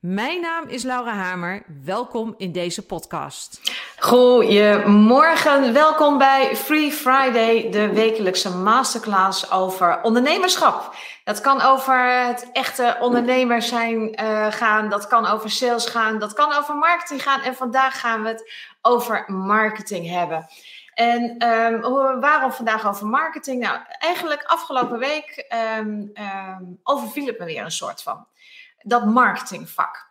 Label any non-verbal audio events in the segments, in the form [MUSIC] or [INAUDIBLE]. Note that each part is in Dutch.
Mijn naam is Laura Hamer. Welkom in deze podcast. Goedemorgen, welkom bij Free Friday, de wekelijkse masterclass over ondernemerschap. Dat kan over het echte ondernemer zijn uh, gaan, dat kan over sales gaan, dat kan over marketing gaan. En vandaag gaan we het over marketing hebben. En um, waarom vandaag over marketing? Nou, eigenlijk afgelopen week um, um, overviel het me weer een soort van dat marketingvak.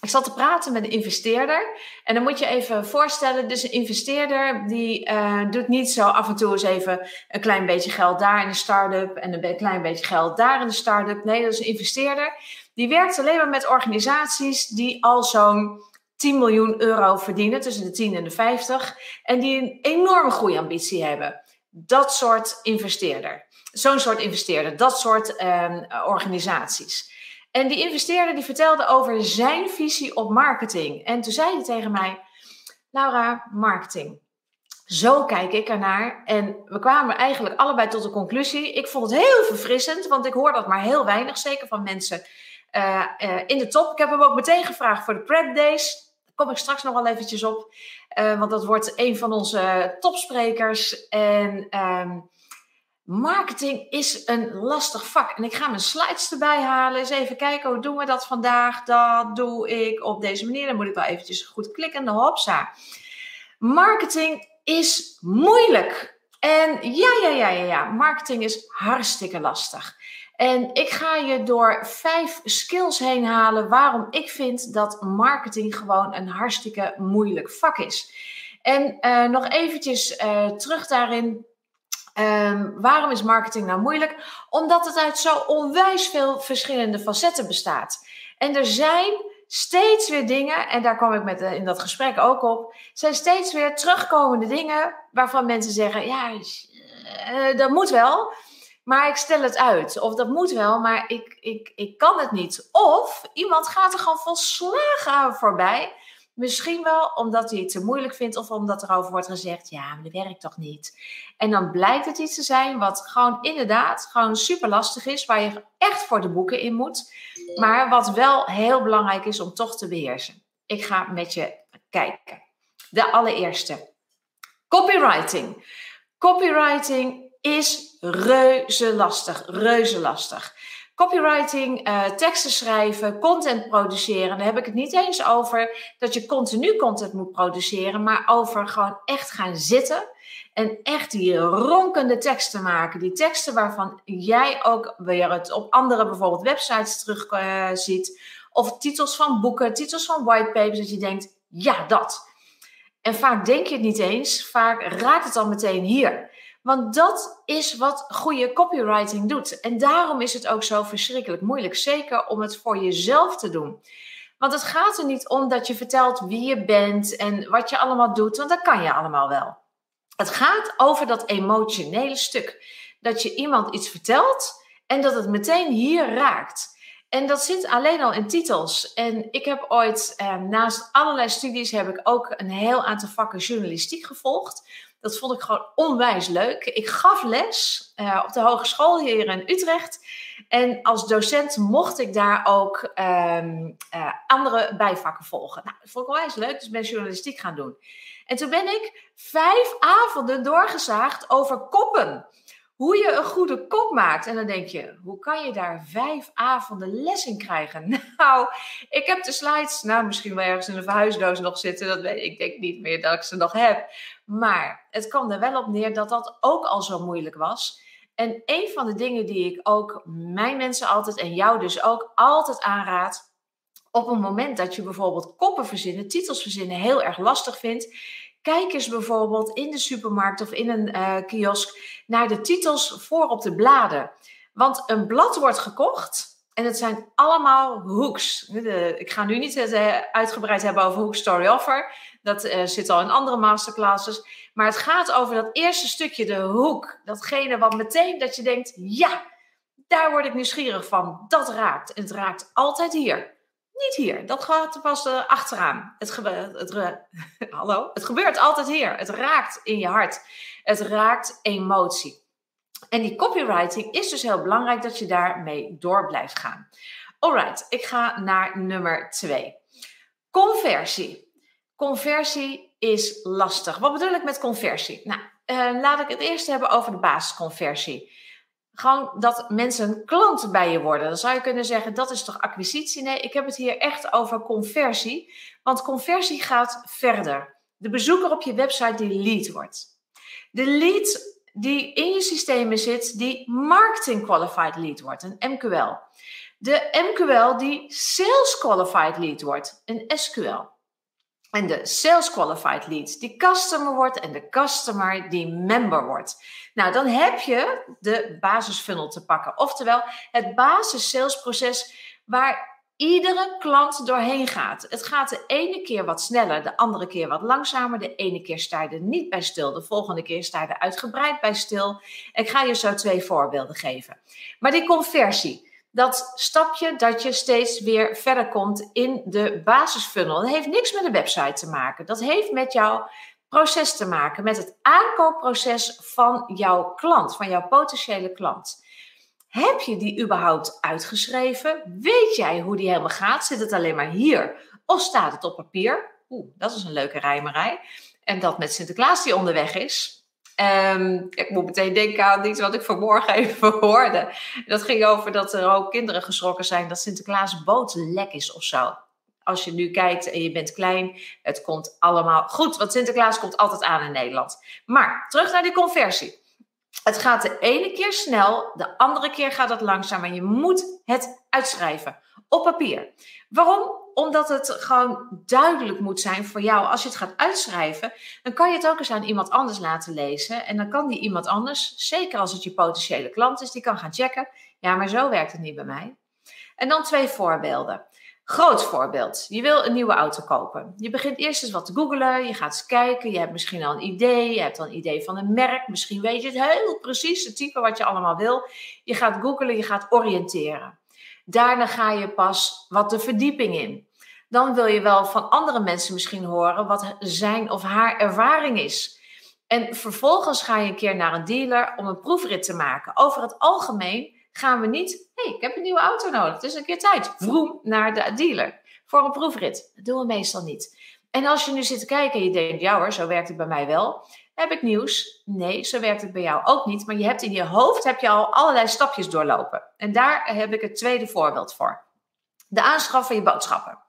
Ik zat te praten met een investeerder. En dan moet je even voorstellen, dus een investeerder die uh, doet niet zo af en toe eens even een klein beetje geld daar in de start-up en een klein beetje geld daar in de start-up. Nee, dat is een investeerder. Die werkt alleen maar met organisaties die al zo'n 10 miljoen euro verdienen, tussen de 10 en de 50. En die een enorme groeiambitie hebben. Dat soort investeerder. Zo'n soort investeerder, dat soort uh, organisaties. En die investeerder die vertelde over zijn visie op marketing. En toen zei hij tegen mij, Laura, marketing. Zo kijk ik ernaar. En we kwamen eigenlijk allebei tot de conclusie. Ik vond het heel verfrissend, want ik hoor dat maar heel weinig, zeker van mensen uh, uh, in de top. Ik heb hem ook meteen gevraagd voor de Prep Days. Daar kom ik straks nog wel eventjes op. Uh, want dat wordt een van onze topsprekers. En ehm, Marketing is een lastig vak. En ik ga mijn slides erbij halen. Eens even kijken, hoe doen we dat vandaag? Dat doe ik op deze manier. Dan moet ik wel eventjes goed klikken. De hopsa. Marketing is moeilijk. En ja, ja, ja, ja, ja. Marketing is hartstikke lastig. En ik ga je door vijf skills heen halen waarom ik vind dat marketing gewoon een hartstikke moeilijk vak is. En uh, nog eventjes uh, terug daarin Um, waarom is marketing nou moeilijk? Omdat het uit zo onwijs veel verschillende facetten bestaat. En er zijn steeds weer dingen, en daar kwam ik met, in dat gesprek ook op, zijn steeds weer terugkomende dingen waarvan mensen zeggen: ja, uh, dat moet wel, maar ik stel het uit. Of dat moet wel, maar ik, ik, ik kan het niet. Of iemand gaat er gewoon volslagen aan voorbij. Misschien wel omdat hij het te moeilijk vindt of omdat erover wordt gezegd, ja, maar dat werkt toch niet. En dan blijkt het iets te zijn wat gewoon inderdaad gewoon super lastig is, waar je echt voor de boeken in moet, maar wat wel heel belangrijk is om toch te beheersen. Ik ga met je kijken. De allereerste. Copywriting. Copywriting is reuze lastig, reuze lastig. Copywriting, uh, teksten schrijven, content produceren. Daar heb ik het niet eens over dat je continu content moet produceren, maar over gewoon echt gaan zitten en echt die ronkende teksten maken. Die teksten waarvan jij ook weer het op andere bijvoorbeeld websites terug uh, ziet. Of titels van boeken, titels van whitepapers, dat je denkt, ja, dat. En vaak denk je het niet eens, vaak raakt het dan meteen hier. Want dat is wat goede copywriting doet. En daarom is het ook zo verschrikkelijk moeilijk. Zeker om het voor jezelf te doen. Want het gaat er niet om dat je vertelt wie je bent en wat je allemaal doet, want dat kan je allemaal wel. Het gaat over dat emotionele stuk. Dat je iemand iets vertelt en dat het meteen hier raakt. En dat zit alleen al in titels. En ik heb ooit, eh, naast allerlei studies, heb ik ook een heel aantal vakken journalistiek gevolgd. Dat vond ik gewoon onwijs leuk. Ik gaf les uh, op de hogeschool hier in Utrecht. En als docent mocht ik daar ook um, uh, andere bijvakken volgen. Nou, dat vond ik onwijs leuk, dus ben journalistiek gaan doen. En toen ben ik vijf avonden doorgezaagd over koppen hoe je een goede kop maakt. En dan denk je, hoe kan je daar vijf avonden les in krijgen? [LAUGHS] Nou, ik heb de slides, nou misschien wel ergens in de verhuisdoos nog zitten. Dat weet ik, denk niet meer dat ik ze nog heb. Maar het kwam er wel op neer dat dat ook al zo moeilijk was. En een van de dingen die ik ook mijn mensen altijd en jou dus ook altijd aanraad. Op een moment dat je bijvoorbeeld koppen verzinnen, titels verzinnen heel erg lastig vindt Kijk eens bijvoorbeeld in de supermarkt of in een uh, kiosk naar de titels voor op de bladen. Want een blad wordt gekocht En het zijn allemaal hooks. ik ga nu niet eh, uitgebreid hebben over Hook Story Offer. Dat uh, zit al in andere masterclasses. Maar het gaat over dat eerste stukje, de hoek. Datgene wat meteen dat je denkt, ja, daar word ik nieuwsgierig van. Dat raakt. En het raakt altijd hier. Niet hier. Dat gaat pas uh, achteraan. Het, gebeurt, het, [LAUGHS] hallo? het gebeurt altijd hier. Het raakt in je hart. Het raakt emotie. En die copywriting is dus heel belangrijk dat je daarmee door blijft gaan. Alright, ik ga naar nummer twee. Conversie. Conversie is lastig. Wat bedoel ik met conversie? Nou, uh, laat ik het eerst hebben over de basisconversie. Gewoon dat mensen klant bij je worden. Dan zou je kunnen zeggen, dat is toch acquisitie? Nee, ik heb het hier echt over conversie. Want conversie gaat verder. De bezoeker op je website die lead wordt. De lead die in je systemen zit, die marketing qualified lead wordt, een MQL. De MQL die sales qualified lead wordt, een SQL. En de sales qualified lead die customer wordt en de customer die member wordt. Nou, dan heb je de basisfunnel te pakken. Oftewel, het basis salesproces waar iedere klant doorheen gaat. Het gaat de ene keer wat sneller, de andere keer wat langzamer. De ene keer sta je er niet bij stil, de volgende keer sta je er uitgebreid bij stil. Ik ga je zo twee voorbeelden geven. Maar die conversie, dat stapje dat je steeds weer verder komt in de basisfunnel, dat heeft niks met de website te maken. Dat heeft met jouw proces te maken, met het aankoopproces van jouw klant, van jouw potentiële klant. Heb je die überhaupt uitgeschreven? Weet jij hoe die helemaal gaat? Zit het alleen maar hier? Of staat het op papier? Oeh, dat is een leuke rijmerij. En dat met Sinterklaas die onderweg is. Um, ik moet meteen denken aan iets wat ik vanmorgen [LAUGHS] even hoorde. Dat ging over dat er ook kinderen geschrokken zijn dat Sinterklaas boot lek is of zo. Als je nu kijkt en je bent klein, het komt allemaal goed. Want Sinterklaas komt altijd aan in Nederland. Maar terug naar die conversie. Het gaat de ene keer snel, de andere keer gaat het langzaam. En je moet het uitschrijven op papier. Waarom? Omdat het gewoon duidelijk moet zijn voor jou. Als je het gaat uitschrijven, dan kan je het ook eens aan iemand anders laten lezen. En dan kan die iemand anders, zeker als het je potentiële klant is, die kan gaan checken. Ja, maar zo werkt het niet bij mij. En dan twee voorbeelden. Groot voorbeeld. Je wil een nieuwe auto kopen. Je begint eerst eens wat te googlen. Je gaat eens kijken. Je hebt misschien al een idee. Je hebt al een idee van een merk. Misschien weet je het heel precies, het type wat je allemaal wil. Je gaat googlen. Je gaat oriënteren. Daarna ga je pas wat de verdieping in. Dan wil je wel van andere mensen misschien horen wat zijn of haar ervaring is. En vervolgens ga je een keer naar een dealer om een proefrit te maken. Over het algemeen gaan we niet, hé, hey, ik heb een nieuwe auto nodig. Het is een keer tijd. Vroom naar de dealer voor een proefrit. Dat doen we meestal niet. En als je nu zit te kijken en je denkt, ja hoor, zo werkt het bij mij wel. Heb ik nieuws? Nee, zo werkt het bij jou ook niet. Maar je hebt in je hoofd heb je al allerlei stapjes doorlopen. En daar heb ik het tweede voorbeeld voor. De aanschaf van je boodschappen.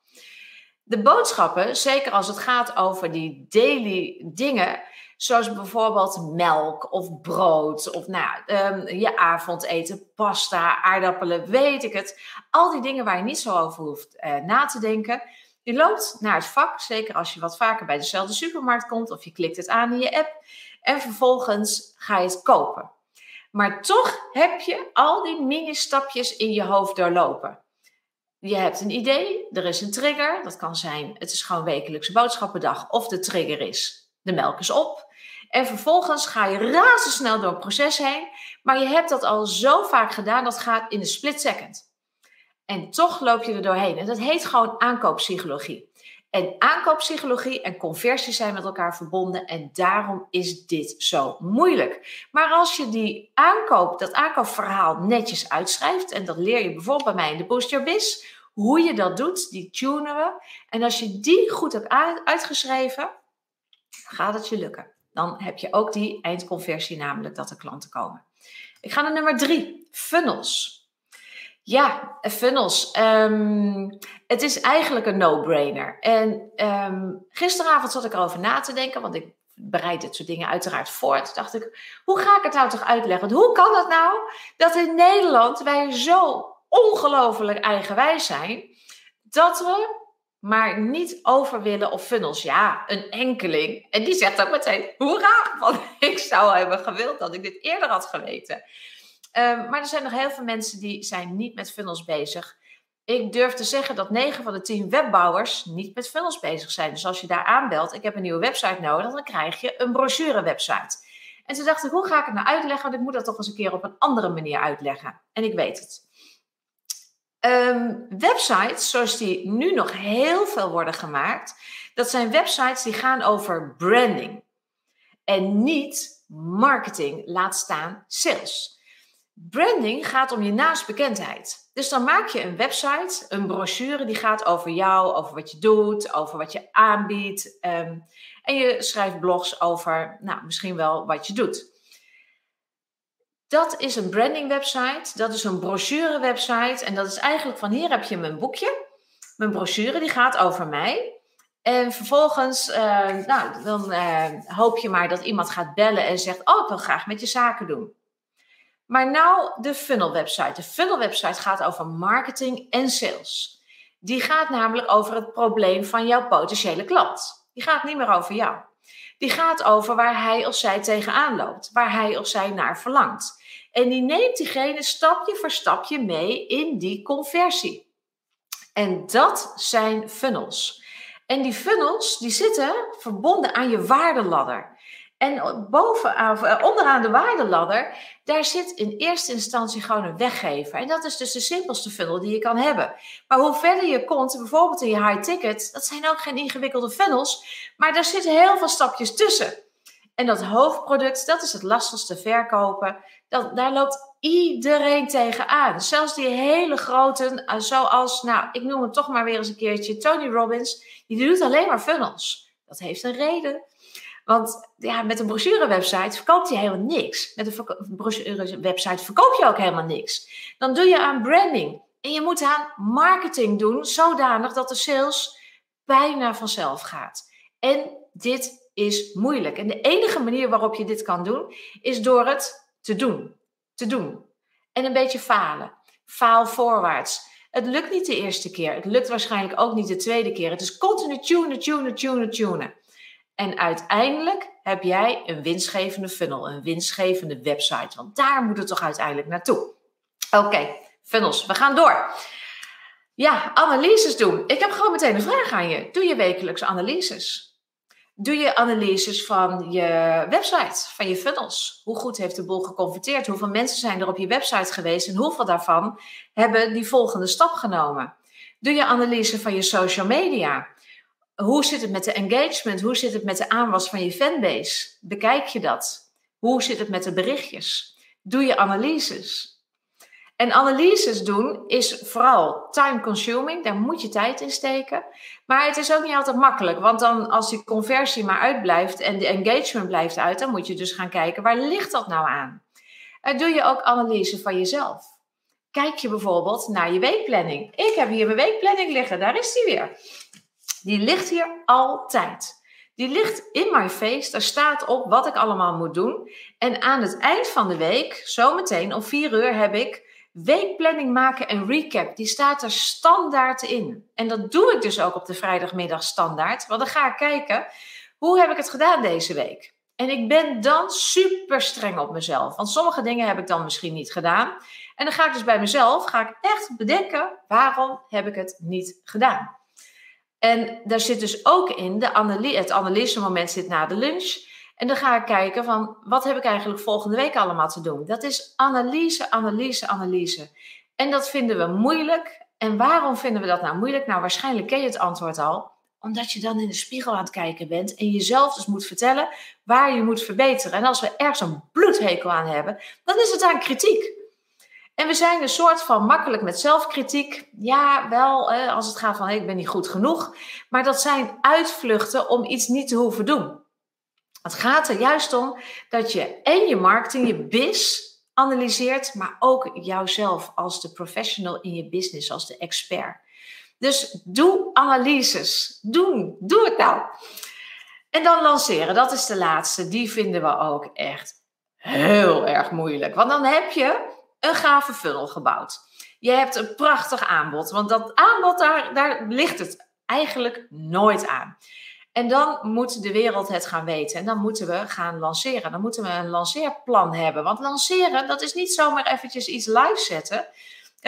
De boodschappen, zeker als het gaat over die daily dingen, Zoals bijvoorbeeld melk of brood of nou, um, je avondeten, pasta, aardappelen, weet ik het. Al die dingen waar je niet zo over hoeft uh, na te denken. Je loopt naar het vak, zeker als je wat vaker bij dezelfde supermarkt komt of je klikt het aan in je app. En vervolgens ga je het kopen. Maar toch heb je al die mini-stapjes in je hoofd doorlopen. Je hebt een idee, er is een trigger. Dat kan zijn, het is gewoon wekelijkse boodschappendag. Of de trigger is, de melk is op. En vervolgens ga je razendsnel door het proces heen. Maar je hebt dat al zo vaak gedaan, dat gaat in een split second. En toch loop je er doorheen. En dat heet gewoon aankooppsychologie. En aankooppsychologie en conversie zijn met elkaar verbonden. En daarom is dit zo moeilijk. Maar als je die aankoop, dat aankoopverhaal netjes uitschrijft. En dat leer je bijvoorbeeld bij mij in de Boost Your Biz. Hoe je dat doet, die tunen we. En als je die goed hebt uitgeschreven, gaat het je lukken dan heb je ook die eindconversie, namelijk dat er klanten komen. Ik ga naar nummer drie, funnels. Ja, funnels. Ehm, het is eigenlijk een no-brainer. En um, gisteravond zat ik erover na te denken, want ik bereid dit soort dingen uiteraard voor. Toen dacht ik, hoe ga ik het nou toch uitleggen? Hoe kan het nou dat in Nederland wij zo ongelooflijk eigenwijs zijn, dat we maar niet over willen of funnels. Ja, een enkeling. En die zegt ook meteen, hoera, want [LAUGHS] ik zou hebben gewild dat ik dit eerder had geweten. Um, maar er zijn nog heel veel mensen die zijn niet met funnels bezig. Ik durf te zeggen dat 9 van de 10 webbouwers niet met funnels bezig zijn. Dus als je daar aanbelt, ik heb een nieuwe website nodig, dan krijg je een brochure website. En toen dacht ik, hoe ga ik het nou uitleggen? Want ik moet dat toch eens een keer op een andere manier uitleggen. En ik weet het. Um, websites, zoals die nu nog heel veel worden gemaakt, dat zijn websites die gaan over branding. En niet marketing, laat staan sales. Branding gaat om je naastbekendheid. Dus dan maak je een website, een brochure die gaat over jou, over wat je doet, over wat je aanbiedt. Um, en je schrijft blogs over, nou, misschien wel wat je doet. Dat is een branding website, dat is een brochure website en dat is eigenlijk van hier heb je mijn boekje. Mijn brochure die gaat over mij. En vervolgens, uh, nou, dan uh, hoop je maar dat iemand gaat bellen en zegt: Oh, ik wil graag met je zaken doen. Maar nou de funnel website. De funnel website gaat over marketing en sales. Die gaat namelijk over het probleem van jouw potentiële klant. Die gaat niet meer over jou. Die gaat over waar hij of zij tegenaan loopt, waar hij of zij naar verlangt. En die neemt diegene stapje voor stapje mee in die conversie. En dat zijn funnels. En die funnels die zitten verbonden aan je waardeladder. En bovenaan, eh, onderaan de waardeladder, daar zit in eerste instantie gewoon een weggever. En dat is dus de simpelste funnel die je kan hebben. Maar hoe verder je komt, bijvoorbeeld in je high ticket, dat zijn ook geen ingewikkelde funnels, maar daar zitten heel veel stapjes tussen. En dat hoofdproduct, dat is het lastigste verkopen. Dat, daar loopt iedereen tegenaan. Zelfs die hele grote, eh, zoals, nou, ik noem het toch maar weer eens een keertje, Tony Robbins, die doet alleen maar funnels. Dat heeft een reden. Want ja, met een brochure-website verkoopt je helemaal niks. Met een brochure-website verkoop je ook helemaal niks. Dan doe je aan branding. En je moet aan marketing doen, zodanig dat de sales bijna vanzelf gaat. En dit is moeilijk. En de enige manier waarop je dit kan doen, is door het te doen. Te doen. En een beetje falen. Faal voorwaarts. Het lukt niet de eerste keer. Het lukt waarschijnlijk ook niet de tweede keer. Het is continu tunen, tunen, tunen, tunen. En uiteindelijk heb jij een winstgevende funnel, een winstgevende website. Want daar moet het toch uiteindelijk naartoe. Oké, funnels, we gaan door. Ja, analyses doen. Ik heb gewoon meteen een vraag aan je. Doe je wekelijks analyses? Doe je analyses van je website, van je funnels? Hoe goed heeft de boel geconverteerd? Hoeveel mensen zijn er op je website geweest en hoeveel daarvan hebben die volgende stap genomen? Doe je analyse van je social media? Hoe zit het met de engagement? Hoe zit het met de aanwas van je fanbase? Bekijk je dat? Hoe zit het met de berichtjes? Doe je analyses? En analyses doen is vooral time consuming, daar moet je tijd in steken. Maar het is ook niet altijd makkelijk, want dan als die conversie maar uitblijft en de engagement blijft uit, dan moet je dus gaan kijken waar ligt dat nou aan? Doe je ook analyse van jezelf? Kijk je bijvoorbeeld naar je weekplanning. Ik heb hier mijn weekplanning liggen, daar is die weer. Die ligt hier altijd. Die ligt in my face. Daar staat op wat ik allemaal moet doen. En aan het eind van de week, zometeen om vier uur, heb ik weekplanning maken en recap. Die staat er standaard in. En dat doe ik dus ook op de vrijdagmiddag standaard. Want dan ga ik kijken, hoe heb ik het gedaan deze week? En ik ben dan super streng op mezelf. Want sommige dingen heb ik dan misschien niet gedaan. En dan ga ik dus bij mezelf, ga ik echt bedenken, waarom heb ik het niet gedaan? En daar zit dus ook in, de analyse, het analysemoment zit na de lunch. En dan ga ik kijken van, wat heb ik eigenlijk volgende week allemaal te doen? Dat is analyse, analyse, analyse. En dat vinden we moeilijk. En waarom vinden we dat nou moeilijk? Nou, waarschijnlijk ken je het antwoord al. Omdat je dan in de spiegel aan het kijken bent en jezelf dus moet vertellen waar je moet verbeteren. En als we ergens een bloedhekel aan hebben, dan is het aan kritiek. En we zijn een soort van makkelijk met zelfkritiek. Ja, wel, als het gaat van ik ben niet goed genoeg. Maar dat zijn uitvluchten om iets niet te hoeven doen. Het gaat er juist om dat je en je marketing, je biz analyseert, maar ook jouzelf als de professional in je business, als de expert. Dus doe analyses. Doen. Doe het nou. En dan lanceren. Dat is de laatste. Die vinden we ook echt heel erg moeilijk. Want dan heb je een gave funnel gebouwd. Je hebt een prachtig aanbod, want dat aanbod, daar, daar ligt het eigenlijk nooit aan. En dan moet de wereld het gaan weten. En dan moeten we gaan lanceren. Dan moeten we een lanceerplan hebben. Want lanceren, dat is niet zomaar eventjes iets live zetten.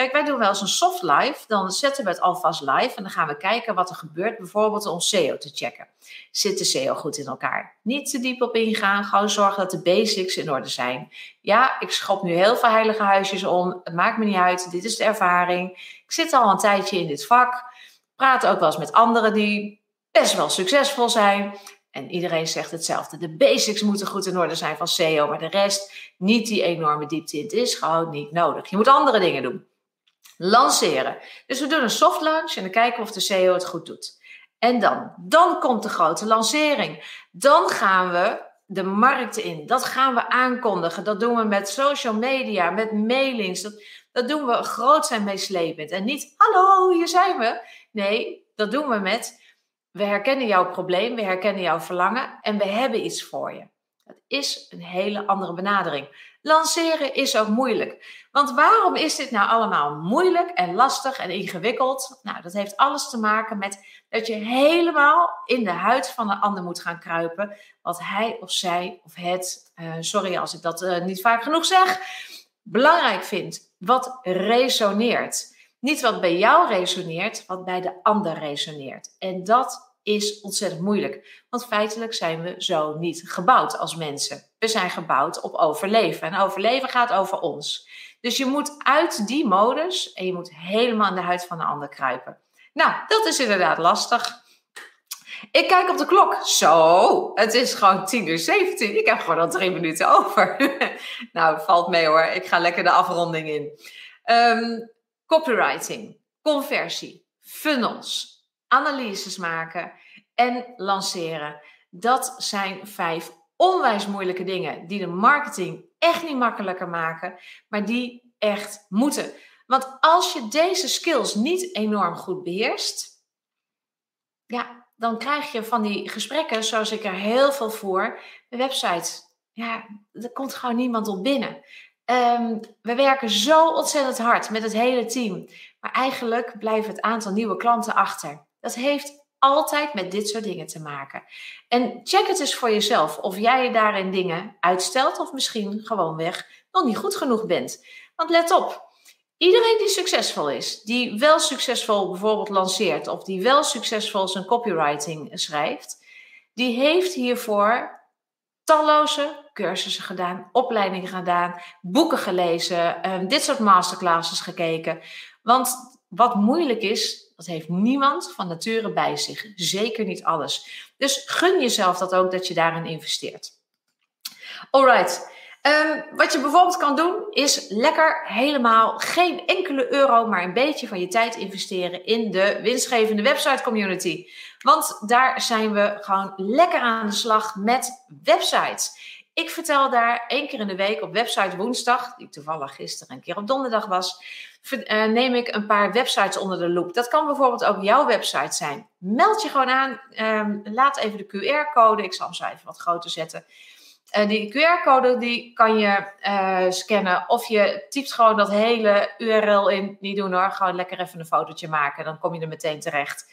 Kijk, wij doen wel eens een soft live. Dan zetten we het alvast live en dan gaan we kijken wat er gebeurt. Bijvoorbeeld om SEO te checken. Zit de SEO goed in elkaar? Niet te diep op ingaan. Gewoon zorgen dat de basics in orde zijn. Ja, ik schop nu heel veel heilige huisjes om. Het maakt me niet uit. Dit is de ervaring. Ik zit al een tijdje in dit vak. Praat ook wel eens met anderen die best wel succesvol zijn. En iedereen zegt hetzelfde. De basics moeten goed in orde zijn van SEO, maar de rest niet die enorme diepte in. Het is gewoon niet nodig. Je moet andere dingen doen lanceren. Dus we doen een soft launch en dan kijken of de CEO het goed doet. En dan, dan komt de grote lancering. Dan gaan we de markt in. Dat gaan we aankondigen. Dat doen we met social media, met mailings. Dat, dat doen we groot en meeslepend. En niet, hallo, hier zijn we. Nee, dat doen we met, we herkennen jouw probleem, we herkennen jouw verlangen en we hebben iets voor je. Dat is een hele andere benadering. Lanceren is ook moeilijk. Want waarom is dit nou allemaal moeilijk en lastig en ingewikkeld? Nou, dat heeft alles te maken met dat je helemaal in de huid van de ander moet gaan kruipen. Wat hij of zij of het, uh, sorry als ik dat uh, niet vaak genoeg zeg, belangrijk vindt. Wat resoneert. Niet wat bij jou resoneert, wat bij de ander resoneert. En dat is ontzettend moeilijk. Want feitelijk zijn we zo niet gebouwd als mensen. We zijn gebouwd op overleven. En overleven gaat over ons. Dus je moet uit die modus en je moet helemaal in de huid van de ander kruipen. Nou, dat is inderdaad lastig. Ik kijk op de klok. Zo, het is gewoon 10 uur 17. Ik heb gewoon al drie minuten over. [LAUGHS] nou, valt mee hoor. Ik ga lekker de afronding in. Um, copywriting, conversie, funnels, analyses maken en lanceren. Dat zijn vijf onwijs moeilijke dingen die de marketing echt niet makkelijker maken, maar die echt moeten. Want als je deze skills niet enorm goed beheerst, ja, dan krijg je van die gesprekken, zoals ik er heel veel voer, de website. Ja, er komt gewoon niemand op binnen. Ehm, we werken zo ontzettend hard met het hele team. Maar eigenlijk blijft het aantal nieuwe klanten achter. Dat heeft altijd met dit soort dingen te maken. En check het eens voor jezelf of jij daarin dingen uitstelt of misschien gewoonweg nog niet goed genoeg bent. Want let op, iedereen die succesvol is, die wel succesvol bijvoorbeeld lanceert of die wel succesvol zijn copywriting schrijft, die heeft hiervoor talloze cursussen gedaan, opleidingen gedaan, boeken gelezen, ehm, dit soort masterclasses gekeken. Want wat moeilijk is, dat heeft niemand van nature bij zich. Zeker niet alles. Dus gun jezelf dat ook dat je daarin investeert. Alright. Um, wat je bijvoorbeeld kan doen, is lekker helemaal geen enkele euro, maar een beetje van je tijd investeren in de winstgevende website community. Want daar zijn we gewoon lekker aan de slag met websites. Ik vertel daar één keer in de week op website woensdag, die toevallig gisteren een keer op donderdag was, uh, neem ik een paar websites onder de loep. Dat kan bijvoorbeeld ook jouw website zijn. Meld je gewoon aan. Um, laat even de QR-code. Ik zal hem zo even wat groter zetten. Uh, die QR-code die kan je uh, scannen. Of je typt gewoon dat hele URL in. Niet doen hoor. Gewoon lekker even een fotootje maken. Dan kom je er meteen terecht.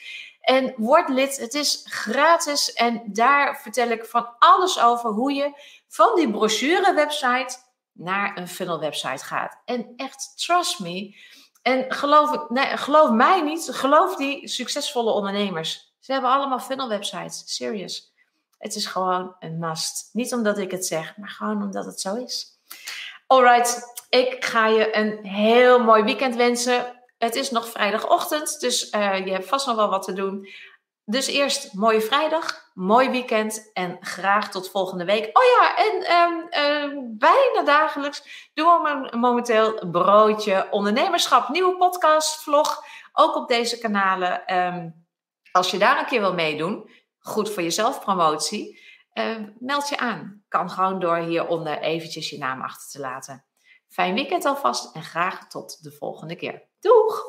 En word lid. Het is gratis. En daar vertel ik van alles over hoe je van die brochure website naar een funnel website gaat. En echt, trust me. En geloof, nee, geloof mij niet, geloof die succesvolle ondernemers. Ze hebben allemaal funnel websites. Serious. Het is gewoon een must. Niet omdat ik het zeg, maar gewoon omdat het zo is. Alright, ik ga je een heel mooi weekend wensen. Het is nog vrijdagochtend, dus uh, je hebt vast nog wel wat te doen. Dus eerst mooie vrijdag, mooi weekend en graag tot volgende week. Oh ja, en um, bijna dagelijks doen we momenteel broodje ondernemerschap. Nieuwe podcast, vlog, ook op deze kanalen. Um, als je daar een keer wil meedoen, goed voor jezelf promotie, uh, meld je aan. Kan gewoon door hieronder eventjes je naam achter te laten. Fijn weekend alvast en graag tot de volgende keer. Doeg!